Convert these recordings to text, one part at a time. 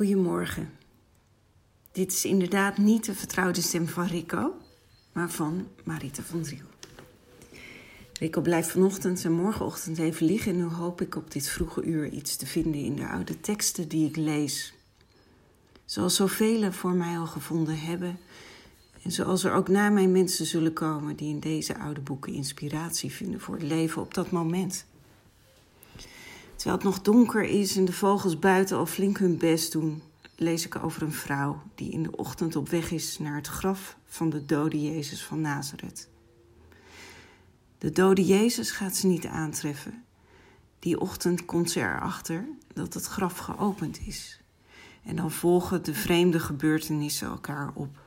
Goedemorgen. Dit is inderdaad niet de vertrouwde stem van Rico, maar van Marita van Driel. Rico blijft vanochtend en morgenochtend even liggen en nu hoop ik op dit vroege uur iets te vinden in de oude teksten die ik lees. Zoals zoveel voor mij al gevonden hebben en zoals er ook na mij mensen zullen komen die in deze oude boeken inspiratie vinden voor het leven op dat moment. Terwijl het nog donker is en de vogels buiten al flink hun best doen, lees ik over een vrouw die in de ochtend op weg is naar het graf van de dode Jezus van Nazareth. De dode Jezus gaat ze niet aantreffen. Die ochtend komt ze erachter dat het graf geopend is. En dan volgen de vreemde gebeurtenissen elkaar op.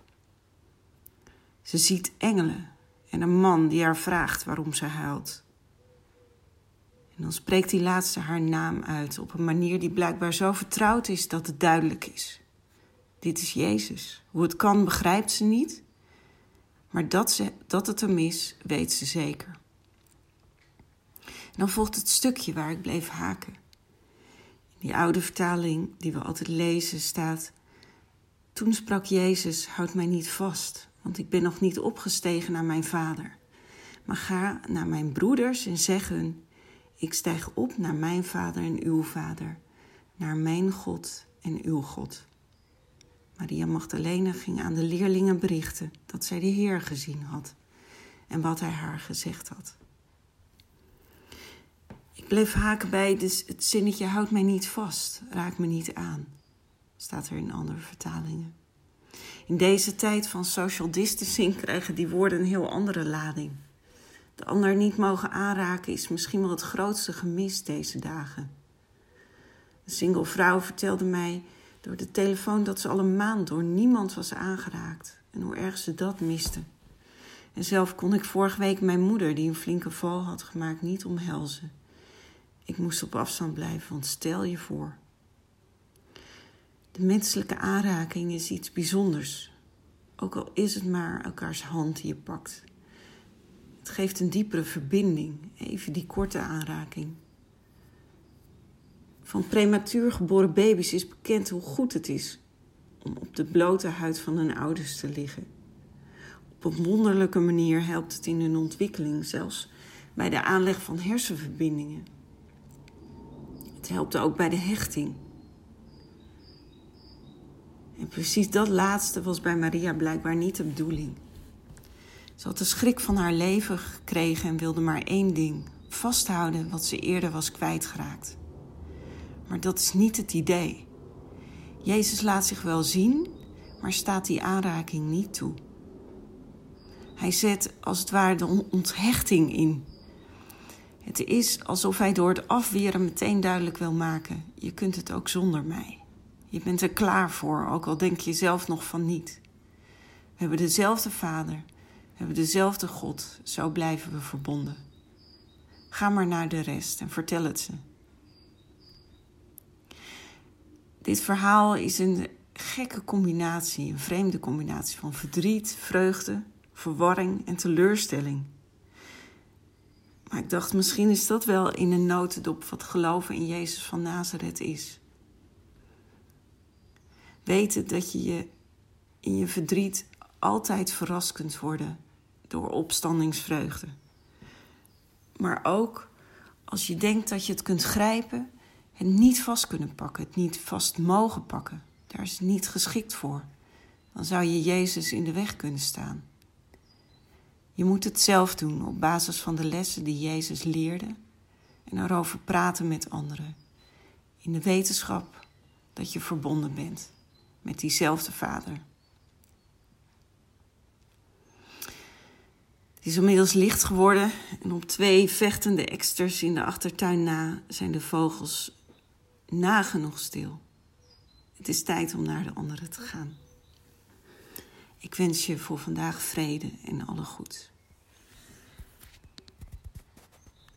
Ze ziet engelen en een man die haar vraagt waarom ze huilt. En dan spreekt die laatste haar naam uit op een manier die blijkbaar zo vertrouwd is dat het duidelijk is. Dit is Jezus. Hoe het kan begrijpt ze niet, maar dat, ze, dat het hem is, weet ze zeker. Dan volgt het stukje waar ik bleef haken. In die oude vertaling die we altijd lezen staat: Toen sprak Jezus: Houd mij niet vast, want ik ben nog niet opgestegen naar mijn vader. Maar ga naar mijn broeders en zeg hun: Ik stijg op naar mijn vader en uw vader, naar mijn God en uw God. Maria Magdalena ging aan de leerlingen berichten dat zij de Heer gezien had en wat hij haar gezegd had. Ik bleef haken bij dus het zinnetje houd mij niet vast, raak me niet aan. Staat er in andere vertalingen. In deze tijd van social distancing krijgen die woorden een heel andere lading. De ander niet mogen aanraken is misschien wel het grootste gemis deze dagen. Een single vrouw vertelde mij door de telefoon dat ze al een maand door niemand was aangeraakt en hoe erg ze dat miste. En zelf kon ik vorige week mijn moeder, die een flinke val had gemaakt, niet omhelzen. Ik moest op afstand blijven, want stel je voor. De menselijke aanraking is iets bijzonders, ook al is het maar elkaars hand die je pakt. Het geeft een diepere verbinding, even die korte aanraking. Van prematuur geboren baby's is bekend hoe goed het is om op de blote huid van hun ouders te liggen. Op een wonderlijke manier helpt het in hun ontwikkeling, zelfs bij de aanleg van hersenverbindingen. Het helpt ook bij de hechting. En precies dat laatste was bij Maria blijkbaar niet de bedoeling. Ze had de schrik van haar leven gekregen en wilde maar één ding: vasthouden wat ze eerder was kwijtgeraakt. Maar dat is niet het idee. Jezus laat zich wel zien, maar staat die aanraking niet toe. Hij zet als het ware de onthechting in. Het is alsof hij door het afweren meteen duidelijk wil maken: je kunt het ook zonder mij. Je bent er klaar voor, ook al denk je zelf nog van niet. We hebben dezelfde Vader, we hebben dezelfde God, zo blijven we verbonden. Ga maar naar de rest en vertel het ze. Dit verhaal is een gekke combinatie, een vreemde combinatie van verdriet, vreugde, verwarring en teleurstelling. Maar ik dacht, misschien is dat wel in een notendop wat geloven in Jezus van Nazareth is. Weten dat je je in je verdriet altijd verrast kunt worden door opstandingsvreugde. Maar ook als je denkt dat je het kunt grijpen, het niet vast kunnen pakken, het niet vast mogen pakken. Daar is het niet geschikt voor. Dan zou je Jezus in de weg kunnen staan. Je moet het zelf doen op basis van de lessen die Jezus leerde en erover praten met anderen. In de wetenschap dat je verbonden bent met diezelfde Vader. Het is inmiddels licht geworden en op twee vechtende eksters in de achtertuin na zijn de vogels nagenoeg stil. Het is tijd om naar de anderen te gaan. Ik wens je voor vandaag vrede en alle goeds.